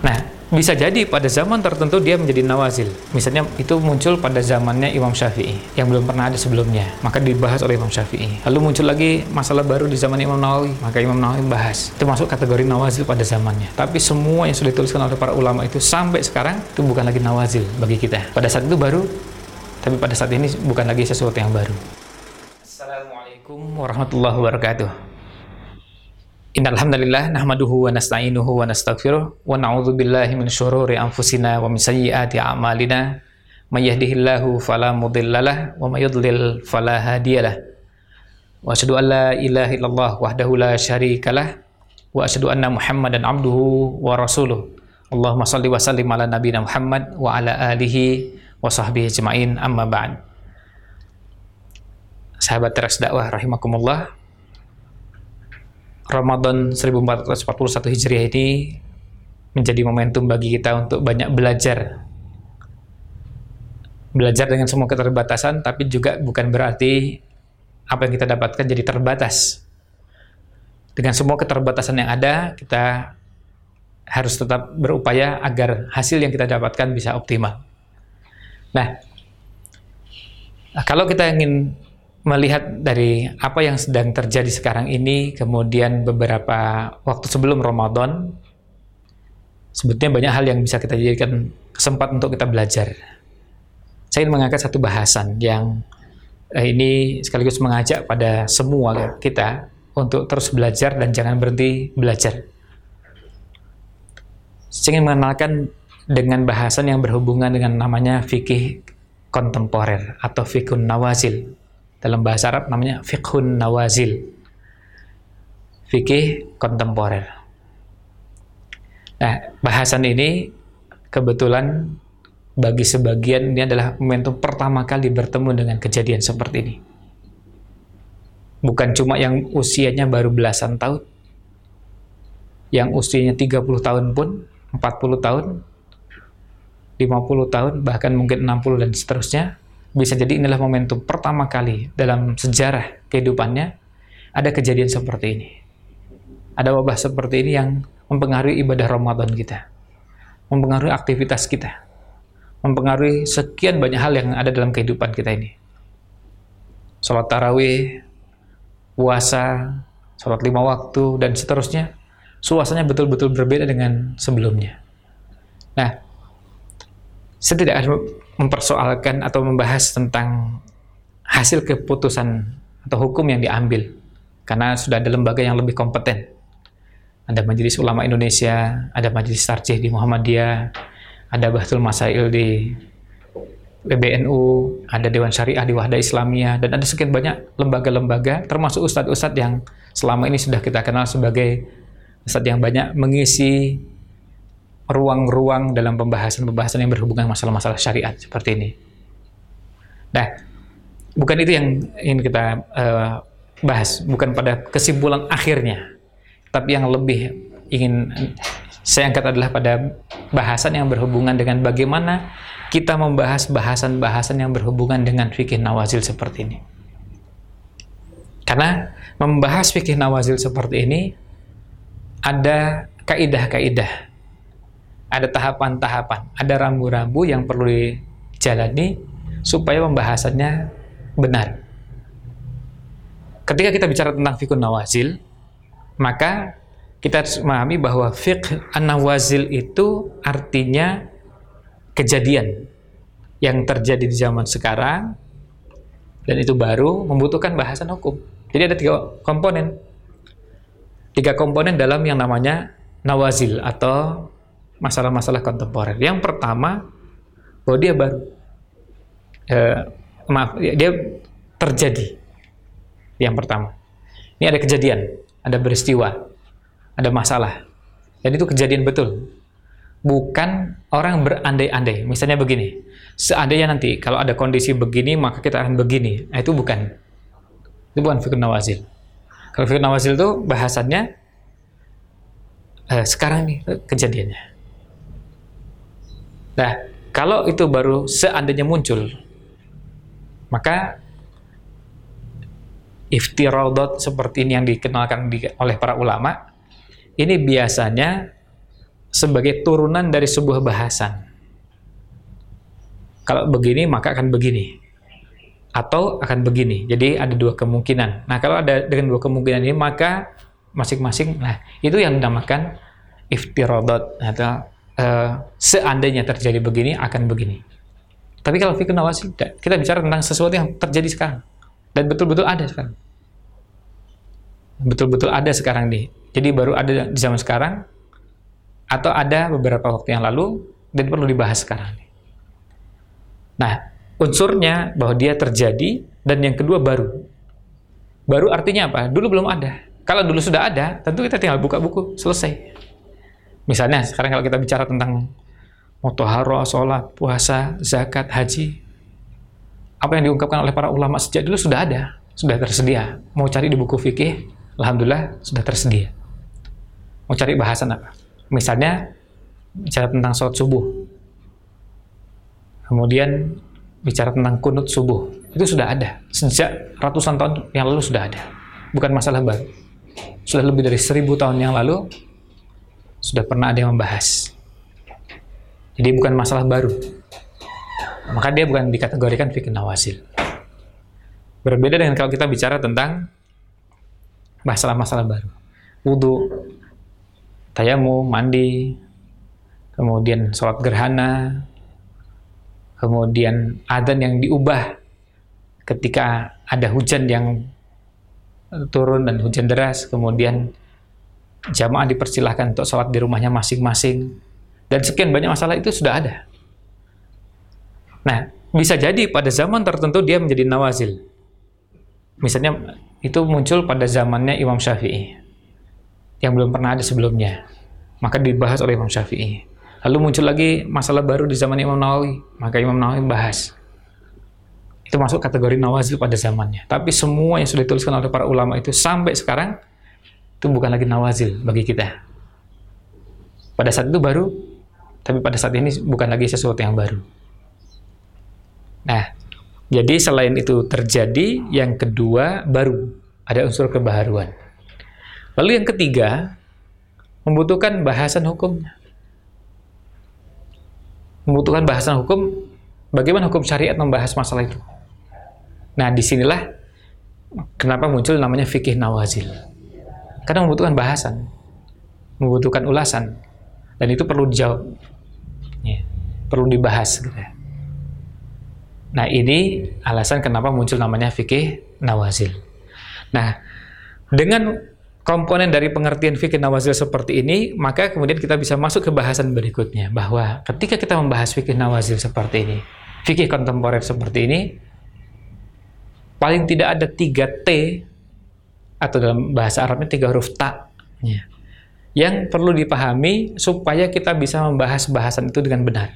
Nah, bisa jadi pada zaman tertentu dia menjadi nawazil. Misalnya itu muncul pada zamannya Imam Syafi'i yang belum pernah ada sebelumnya, maka dibahas oleh Imam Syafi'i. Lalu muncul lagi masalah baru di zaman Imam Nawawi, maka Imam Nawawi bahas. Itu masuk kategori nawazil pada zamannya. Tapi semua yang sudah dituliskan oleh para ulama itu sampai sekarang itu bukan lagi nawazil bagi kita. Pada saat itu baru, tapi pada saat ini bukan lagi sesuatu yang baru. Assalamualaikum warahmatullahi wabarakatuh. Wa nastaghfiruh wa na'udzu billahi min syururi anfusina wa min sayyiati a'malina. May yahdihillahu fala mudhillalah wa may yudlil fala hadiyalah. Wa asyhadu an la ilaha illallah wahdahu la syarikalah wa asyhadu anna muhammadan abduhu wa rasuluh. Allahumma salli wa sallim ala nabiyina Muhammad wa ala alihi wa sahbihi ajma'in amma ba'd. Sahabat teras dakwah rahimakumullah Ramadan 1441 Hijriah ini menjadi momentum bagi kita untuk banyak belajar. Belajar dengan semua keterbatasan, tapi juga bukan berarti apa yang kita dapatkan jadi terbatas. Dengan semua keterbatasan yang ada, kita harus tetap berupaya agar hasil yang kita dapatkan bisa optimal. Nah, kalau kita ingin melihat dari apa yang sedang terjadi sekarang ini, kemudian beberapa waktu sebelum Ramadan, sebetulnya banyak hal yang bisa kita jadikan kesempatan untuk kita belajar. Saya ingin mengangkat satu bahasan yang eh, ini sekaligus mengajak pada semua kita untuk terus belajar dan jangan berhenti belajar. Saya ingin mengenalkan dengan bahasan yang berhubungan dengan namanya fikih kontemporer atau fikun nawazil dalam bahasa Arab namanya fiqhun nawazil. Fikih kontemporer. Nah, bahasan ini kebetulan bagi sebagian ini adalah momentum pertama kali bertemu dengan kejadian seperti ini. Bukan cuma yang usianya baru belasan tahun, yang usianya 30 tahun pun, 40 tahun, 50 tahun, bahkan mungkin 60 dan seterusnya, bisa jadi inilah momentum pertama kali dalam sejarah kehidupannya ada kejadian seperti ini. Ada wabah seperti ini yang mempengaruhi ibadah Ramadan kita, mempengaruhi aktivitas kita, mempengaruhi sekian banyak hal yang ada dalam kehidupan kita ini. Sholat tarawih, puasa, sholat lima waktu, dan seterusnya, suasananya betul-betul berbeda dengan sebelumnya. Nah, saya tidak mempersoalkan atau membahas tentang hasil keputusan atau hukum yang diambil karena sudah ada lembaga yang lebih kompeten. Ada Majelis Ulama Indonesia, ada Majelis Tarjih di Muhammadiyah, ada Bahtul Masail di PBNU, ada Dewan Syariah di Wahda Islamiyah, dan ada sekian banyak lembaga-lembaga, termasuk ustadz-ustadz yang selama ini sudah kita kenal sebagai ustadz yang banyak mengisi ruang-ruang dalam pembahasan-pembahasan yang berhubungan masalah-masalah syariat seperti ini. Nah, bukan itu yang ingin kita uh, bahas, bukan pada kesimpulan akhirnya, tapi yang lebih ingin saya angkat adalah pada bahasan yang berhubungan dengan bagaimana kita membahas bahasan-bahasan yang berhubungan dengan fikih nawazil seperti ini. Karena membahas fikih nawazil seperti ini ada kaidah-kaidah ada tahapan-tahapan, ada rambu-rambu yang perlu dijalani supaya pembahasannya benar. Ketika kita bicara tentang fikun nawazil, maka kita harus memahami bahwa fiqh an-nawazil itu artinya kejadian yang terjadi di zaman sekarang dan itu baru membutuhkan bahasan hukum. Jadi ada tiga komponen. Tiga komponen dalam yang namanya nawazil atau masalah-masalah kontemporer. Yang pertama, bahwa dia baru, eh, maaf, dia terjadi. Yang pertama, ini ada kejadian, ada peristiwa, ada masalah, dan itu kejadian betul. Bukan orang berandai-andai. Misalnya begini, seandainya nanti kalau ada kondisi begini maka kita akan begini. Nah, itu bukan. Itu bukan fikir nawazil. Kalau fikir nawazil itu bahasannya eh, sekarang nih kejadiannya. Nah, kalau itu baru seandainya muncul, maka iftiradot seperti ini yang dikenalkan di, oleh para ulama, ini biasanya sebagai turunan dari sebuah bahasan. Kalau begini maka akan begini. Atau akan begini. Jadi ada dua kemungkinan. Nah, kalau ada dengan dua kemungkinan ini maka masing-masing nah itu yang dinamakan iftirodot atau uh, seandainya terjadi begini akan begini. Tapi kalau fikih nawasi kita bicara tentang sesuatu yang terjadi sekarang dan betul-betul ada sekarang. Betul-betul ada sekarang nih. Jadi baru ada di zaman sekarang atau ada beberapa waktu yang lalu dan perlu dibahas sekarang. Nah, unsurnya bahwa dia terjadi dan yang kedua baru. Baru artinya apa? Dulu belum ada. Kalau dulu sudah ada, tentu kita tinggal buka buku, selesai. Misalnya sekarang kalau kita bicara tentang motoharo, sholat, puasa, zakat, haji, apa yang diungkapkan oleh para ulama sejak dulu sudah ada, sudah tersedia. Mau cari di buku fikih, alhamdulillah sudah tersedia. Mau cari bahasan apa? Misalnya bicara tentang sholat subuh, kemudian bicara tentang kunut subuh itu sudah ada sejak ratusan tahun yang lalu sudah ada bukan masalah baru sudah lebih dari seribu tahun yang lalu sudah pernah ada yang membahas. Jadi bukan masalah baru. Maka dia bukan dikategorikan fikih nawasil berbeda dengan kalau kita bicara tentang masalah-masalah baru. Wudhu tayamu mandi kemudian sholat gerhana kemudian adzan yang diubah ketika ada hujan yang turun dan hujan deras, kemudian jamaah dipersilahkan untuk sholat di rumahnya masing-masing, dan sekian banyak masalah itu sudah ada. Nah, bisa jadi pada zaman tertentu dia menjadi nawazil. Misalnya itu muncul pada zamannya Imam Syafi'i yang belum pernah ada sebelumnya. Maka dibahas oleh Imam Syafi'i. Lalu muncul lagi masalah baru di zaman Imam Nawawi, maka Imam Nawawi bahas. Itu masuk kategori nawazil pada zamannya. Tapi semua yang sudah dituliskan oleh para ulama itu sampai sekarang itu bukan lagi nawazil bagi kita. Pada saat itu baru, tapi pada saat ini bukan lagi sesuatu yang baru. Nah, jadi selain itu terjadi, yang kedua baru ada unsur kebaharuan. Lalu yang ketiga membutuhkan bahasan hukumnya membutuhkan bahasan hukum, bagaimana hukum syariat membahas masalah itu. Nah, di sinilah kenapa muncul namanya fikih nawazil. Karena membutuhkan bahasan, membutuhkan ulasan, dan itu perlu dijawab, ya, perlu dibahas. Gitu. Ya. Nah, ini alasan kenapa muncul namanya fikih nawazil. Nah, dengan komponen dari pengertian fikih nawazil seperti ini, maka kemudian kita bisa masuk ke bahasan berikutnya bahwa ketika kita membahas fikih nawazil seperti ini, fikih kontemporer seperti ini, paling tidak ada tiga T atau dalam bahasa Arabnya tiga huruf ta ya, yang perlu dipahami supaya kita bisa membahas bahasan itu dengan benar.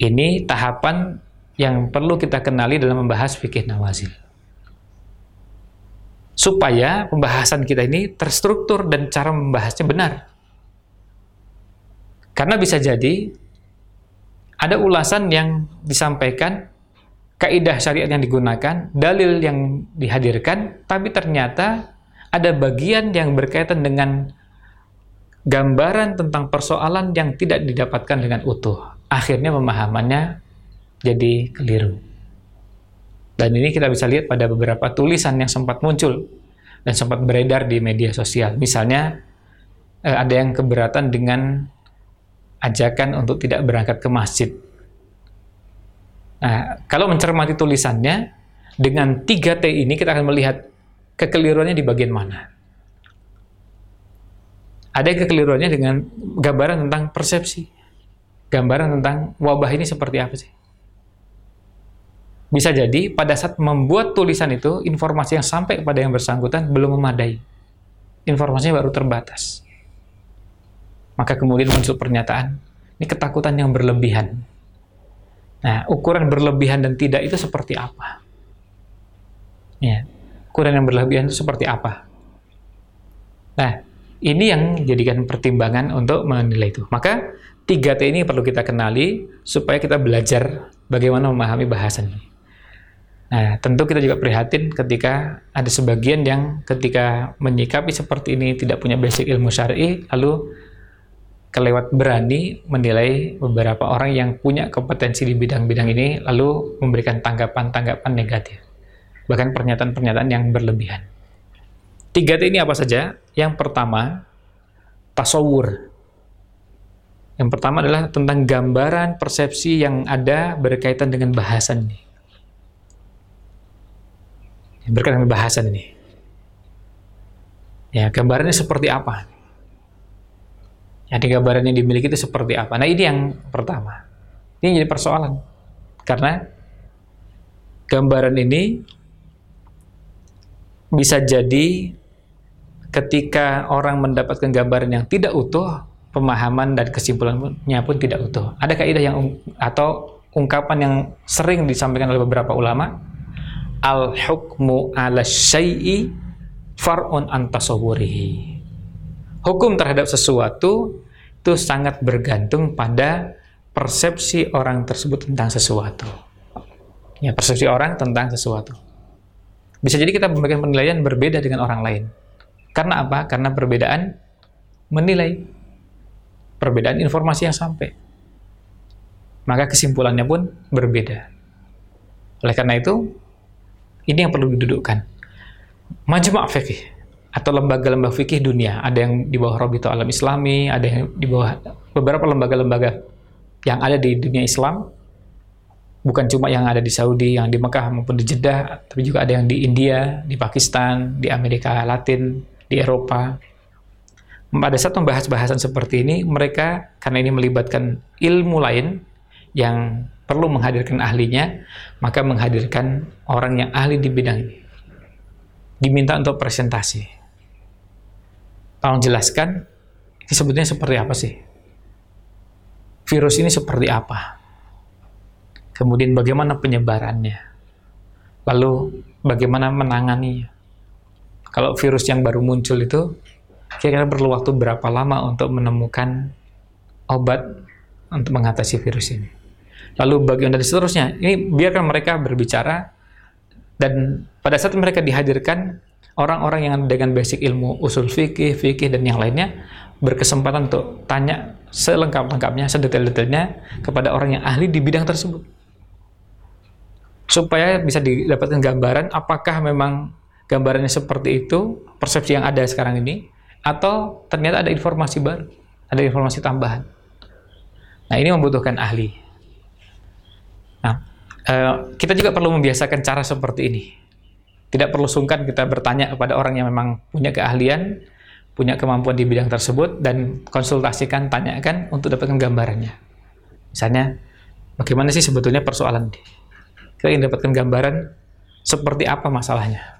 Ini tahapan yang perlu kita kenali dalam membahas fikih nawazil supaya pembahasan kita ini terstruktur dan cara membahasnya benar. Karena bisa jadi ada ulasan yang disampaikan, kaidah syariat yang digunakan, dalil yang dihadirkan, tapi ternyata ada bagian yang berkaitan dengan gambaran tentang persoalan yang tidak didapatkan dengan utuh. Akhirnya pemahamannya jadi keliru. Dan ini kita bisa lihat pada beberapa tulisan yang sempat muncul dan sempat beredar di media sosial. Misalnya, eh, ada yang keberatan dengan ajakan untuk tidak berangkat ke masjid. Nah, kalau mencermati tulisannya, dengan 3T ini kita akan melihat kekeliruannya di bagian mana. Ada kekeliruannya dengan gambaran tentang persepsi. Gambaran tentang wabah ini seperti apa sih? Bisa jadi pada saat membuat tulisan itu, informasi yang sampai kepada yang bersangkutan belum memadai. Informasinya baru terbatas. Maka kemudian muncul pernyataan, ini ketakutan yang berlebihan. Nah, ukuran berlebihan dan tidak itu seperti apa? Ya, ukuran yang berlebihan itu seperti apa? Nah, ini yang jadikan pertimbangan untuk menilai itu. Maka 3T ini perlu kita kenali supaya kita belajar bagaimana memahami bahasan ini. Nah, tentu kita juga prihatin ketika ada sebagian yang ketika menyikapi seperti ini tidak punya basic ilmu syar'i, lalu kelewat berani menilai beberapa orang yang punya kompetensi di bidang-bidang ini, lalu memberikan tanggapan-tanggapan negatif. Bahkan pernyataan-pernyataan yang berlebihan. Tiga ini apa saja? Yang pertama, tasawur. Yang pertama adalah tentang gambaran persepsi yang ada berkaitan dengan bahasan ini berkaitan dengan bahasan ini. Ya, gambarannya seperti apa? Jadi gambaran yang dimiliki itu seperti apa? Nah, ini yang pertama. Ini jadi persoalan. Karena gambaran ini bisa jadi ketika orang mendapatkan gambaran yang tidak utuh, pemahaman dan kesimpulannya pun tidak utuh. Ada kaidah yang atau ungkapan yang sering disampaikan oleh beberapa ulama al hukmu ala syai'i far'un an tasawwurihi. Hukum terhadap sesuatu itu sangat bergantung pada persepsi orang tersebut tentang sesuatu. Ya, persepsi orang tentang sesuatu. Bisa jadi kita memberikan penilaian berbeda dengan orang lain. Karena apa? Karena perbedaan menilai. Perbedaan informasi yang sampai. Maka kesimpulannya pun berbeda. Oleh karena itu, ini yang perlu didudukkan. Majma' fikih atau lembaga-lembaga fikih dunia, ada yang di bawah Robito Alam Islami, ada yang di bawah beberapa lembaga-lembaga yang ada di dunia Islam, bukan cuma yang ada di Saudi, yang di Mekah maupun di Jeddah, tapi juga ada yang di India, di Pakistan, di Amerika Latin, di Eropa. Pada saat membahas bahasan seperti ini, mereka karena ini melibatkan ilmu lain yang perlu menghadirkan ahlinya, maka menghadirkan orang yang ahli di bidang ini. Diminta untuk presentasi. Tolong jelaskan, ini sebetulnya seperti apa sih? Virus ini seperti apa? Kemudian bagaimana penyebarannya? Lalu bagaimana menanganinya? Kalau virus yang baru muncul itu, kira-kira perlu waktu berapa lama untuk menemukan obat untuk mengatasi virus ini? lalu bagian dari seterusnya. Ini biarkan mereka berbicara dan pada saat mereka dihadirkan orang-orang yang dengan basic ilmu usul fikih, fikih dan yang lainnya berkesempatan untuk tanya selengkap-lengkapnya, sedetail-detailnya kepada orang yang ahli di bidang tersebut. Supaya bisa didapatkan gambaran apakah memang gambarannya seperti itu, persepsi yang ada sekarang ini, atau ternyata ada informasi baru, ada informasi tambahan. Nah, ini membutuhkan ahli. Nah, uh, kita juga perlu membiasakan cara seperti ini. Tidak perlu sungkan kita bertanya kepada orang yang memang punya keahlian, punya kemampuan di bidang tersebut, dan konsultasikan, tanyakan untuk dapatkan gambarannya. Misalnya, bagaimana sih sebetulnya persoalan ini? Kita ingin dapatkan gambaran seperti apa masalahnya.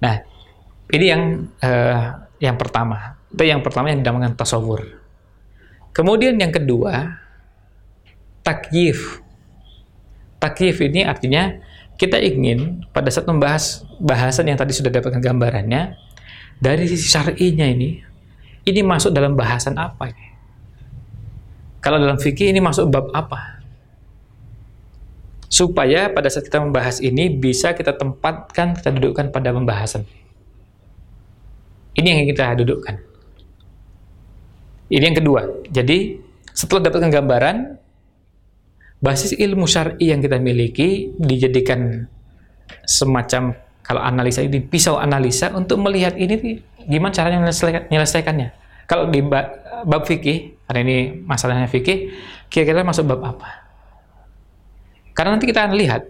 Nah, ini yang uh, yang pertama. Itu yang pertama yang dinamakan tasawur. Kemudian yang kedua, takyif takyif ini artinya kita ingin pada saat membahas bahasan yang tadi sudah dapatkan gambarannya dari sisi syar'inya ini ini masuk dalam bahasan apa ini? Kalau dalam fikih ini masuk bab apa? Supaya pada saat kita membahas ini bisa kita tempatkan, kita dudukkan pada pembahasan. Ini yang kita dudukkan. Ini yang kedua. Jadi setelah dapatkan gambaran, basis ilmu syar'i yang kita miliki dijadikan semacam kalau analisa ini pisau analisa untuk melihat ini gimana caranya menyelesaikannya. Kalau di bab fikih, karena ini masalahnya fikih, kira-kira masuk bab apa? Karena nanti kita akan lihat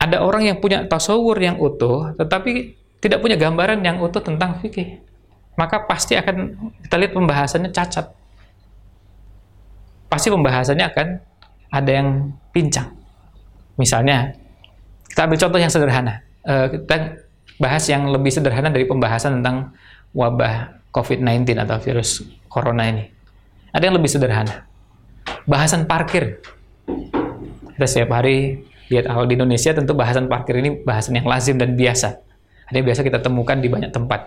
ada orang yang punya tasawur yang utuh, tetapi tidak punya gambaran yang utuh tentang fikih. Maka pasti akan kita lihat pembahasannya cacat. Pasti pembahasannya akan ada yang pincang. Misalnya, kita ambil contoh yang sederhana. Uh, kita bahas yang lebih sederhana dari pembahasan tentang wabah COVID-19 atau virus corona ini. Ada yang lebih sederhana. Bahasan parkir. Kita setiap hari lihat kalau di Indonesia tentu bahasan parkir ini bahasan yang lazim dan biasa. Ada yang biasa kita temukan di banyak tempat.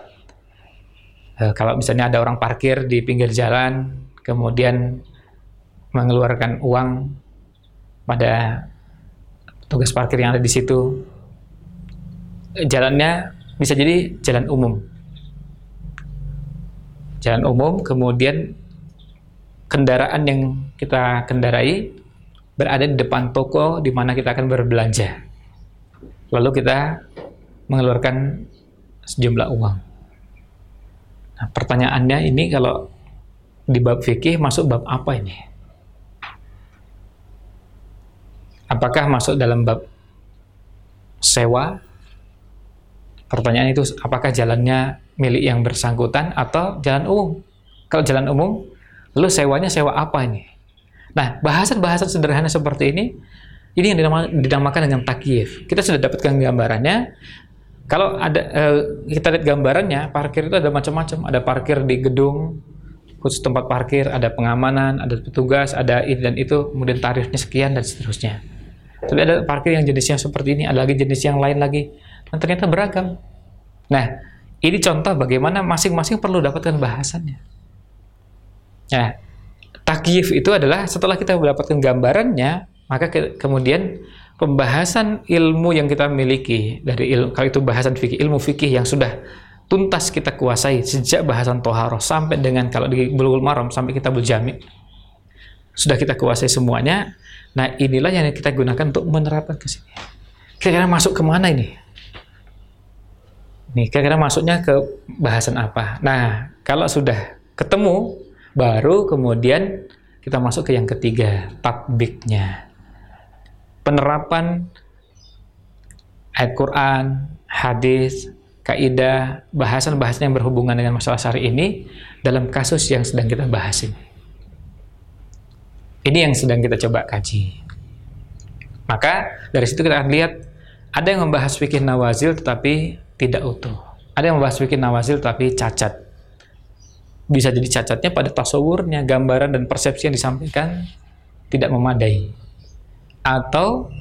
Uh, kalau misalnya ada orang parkir di pinggir jalan, kemudian mengeluarkan uang pada tugas parkir yang ada di situ. Jalannya bisa jadi jalan umum. Jalan umum, kemudian kendaraan yang kita kendarai berada di depan toko di mana kita akan berbelanja. Lalu kita mengeluarkan sejumlah uang. Nah, pertanyaannya ini kalau di bab fikih masuk bab apa ini? Apakah masuk dalam bab sewa? Pertanyaan itu apakah jalannya milik yang bersangkutan atau jalan umum? Kalau jalan umum, lalu sewanya sewa apa ini? Nah, bahasan-bahasan sederhana seperti ini, ini yang dinamakan dengan takyif. Kita sudah dapatkan gambarannya. Kalau ada eh, kita lihat gambarannya, parkir itu ada macam-macam. Ada parkir di gedung, khusus tempat parkir, ada pengamanan, ada petugas, ada ini dan itu, kemudian tarifnya sekian dan seterusnya. Tapi ada parkir yang jenisnya seperti ini, ada lagi jenis yang lain lagi, dan ternyata beragam. Nah, ini contoh bagaimana masing-masing perlu dapatkan bahasannya. Nah, takyif itu adalah setelah kita mendapatkan gambarannya, maka ke kemudian pembahasan ilmu yang kita miliki dari ilmu kalau itu bahasan fikih ilmu fikih yang sudah tuntas kita kuasai sejak bahasan toharoh sampai dengan kalau di bulughul maram sampai kita berjami sudah kita kuasai semuanya nah inilah yang kita gunakan untuk menerapkan ke sini. Kira-kira masuk ke mana ini? Nih kira-kira masuknya ke bahasan apa? Nah kalau sudah ketemu baru kemudian kita masuk ke yang ketiga tatbiknya. Penerapan ayat Quran, hadis, kaidah, bahasan-bahasan yang berhubungan dengan masalah syari ini dalam kasus yang sedang kita bahas ini. Ini yang sedang kita coba kaji. Maka dari situ kita akan lihat ada yang membahas fikih nawazil tetapi tidak utuh. Ada yang membahas fikih nawazil tetapi cacat. Bisa jadi cacatnya pada tasawurnya, gambaran dan persepsi yang disampaikan tidak memadai atau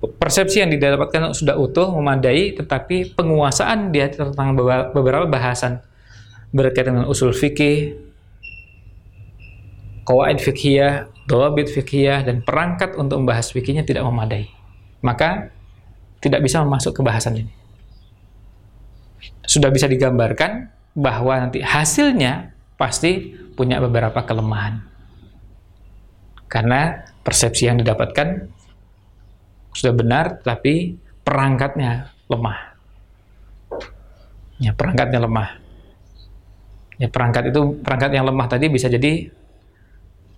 persepsi yang didapatkan sudah utuh, memadai, tetapi penguasaan dia tentang beberapa bahasan berkaitan dengan usul fikih, kawaid fikhiyah, dawabit fikhiyah, dan perangkat untuk membahas fikihnya tidak memadai. Maka tidak bisa masuk ke bahasan ini. Sudah bisa digambarkan bahwa nanti hasilnya pasti punya beberapa kelemahan. Karena persepsi yang didapatkan sudah benar, tapi perangkatnya lemah. Ya, perangkatnya lemah. Ya, perangkat itu perangkat yang lemah tadi bisa jadi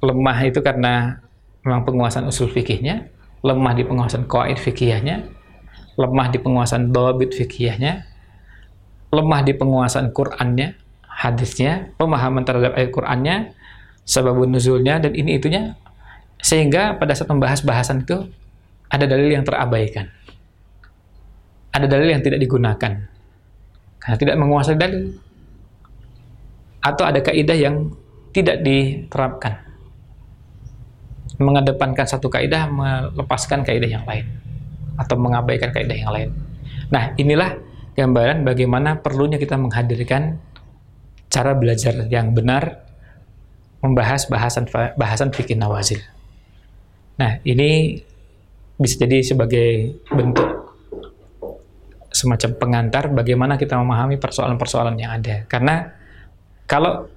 lemah itu karena memang penguasaan usul fikihnya, lemah di penguasaan qaid fikihnya, lemah di penguasaan dobit fikihnya, lemah di penguasaan Qur'annya, hadisnya, pemahaman terhadap ayat Qur'annya, sebabun nuzulnya dan ini itunya sehingga pada saat membahas bahasan itu ada dalil yang terabaikan. Ada dalil yang tidak digunakan. Karena tidak menguasai dalil. Atau ada kaidah yang tidak diterapkan. Mengedepankan satu kaidah, melepaskan kaidah yang lain. Atau mengabaikan kaidah yang lain. Nah, inilah gambaran bagaimana perlunya kita menghadirkan cara belajar yang benar membahas bahasan bahasan fikih nawazil. Nah, ini bisa jadi sebagai bentuk semacam pengantar bagaimana kita memahami persoalan-persoalan yang ada. Karena kalau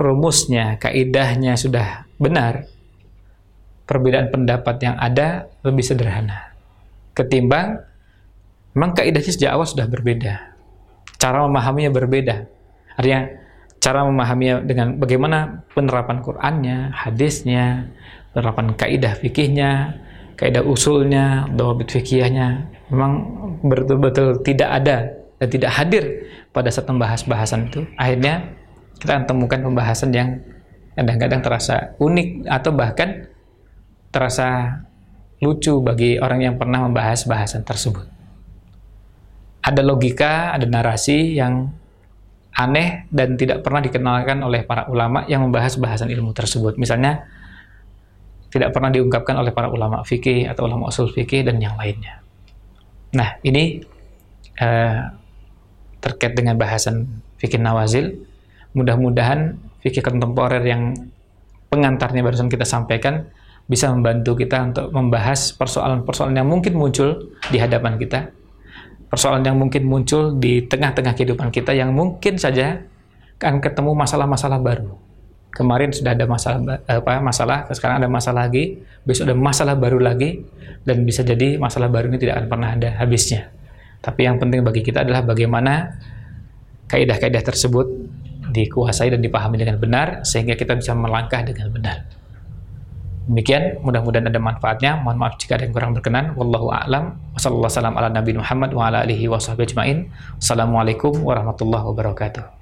rumusnya, kaidahnya sudah benar, perbedaan pendapat yang ada lebih sederhana. Ketimbang memang kaidahnya sejak awal sudah berbeda. Cara memahaminya berbeda. Artinya cara memahaminya dengan bagaimana penerapan Qur'annya, hadisnya, penerapan kaidah fikihnya, kaidah usulnya, dawabit fikihnya memang betul-betul tidak ada dan tidak hadir pada saat membahas bahasan itu. Akhirnya kita akan temukan pembahasan yang kadang-kadang terasa unik atau bahkan terasa lucu bagi orang yang pernah membahas bahasan tersebut. Ada logika, ada narasi yang aneh dan tidak pernah dikenalkan oleh para ulama yang membahas bahasan ilmu tersebut. Misalnya, tidak pernah diungkapkan oleh para ulama fikih atau ulama usul fikih dan yang lainnya. Nah, ini uh, terkait dengan bahasan fikih nawazil. Mudah-mudahan fikih kontemporer yang pengantarnya barusan kita sampaikan bisa membantu kita untuk membahas persoalan-persoalan yang mungkin muncul di hadapan kita, persoalan yang mungkin muncul di tengah-tengah kehidupan kita yang mungkin saja akan ketemu masalah-masalah baru. Kemarin sudah ada masalah apa masalah, sekarang ada masalah lagi, besok ada masalah baru lagi, dan bisa jadi masalah baru ini tidak akan pernah ada habisnya. Tapi yang penting bagi kita adalah bagaimana kaidah-kaidah tersebut dikuasai dan dipahami dengan benar sehingga kita bisa melangkah dengan benar. Demikian, mudah-mudahan ada manfaatnya. Mohon maaf jika ada yang kurang berkenan. Wallahu a'lam. Wassalamualaikum warahmatullahi wabarakatuh.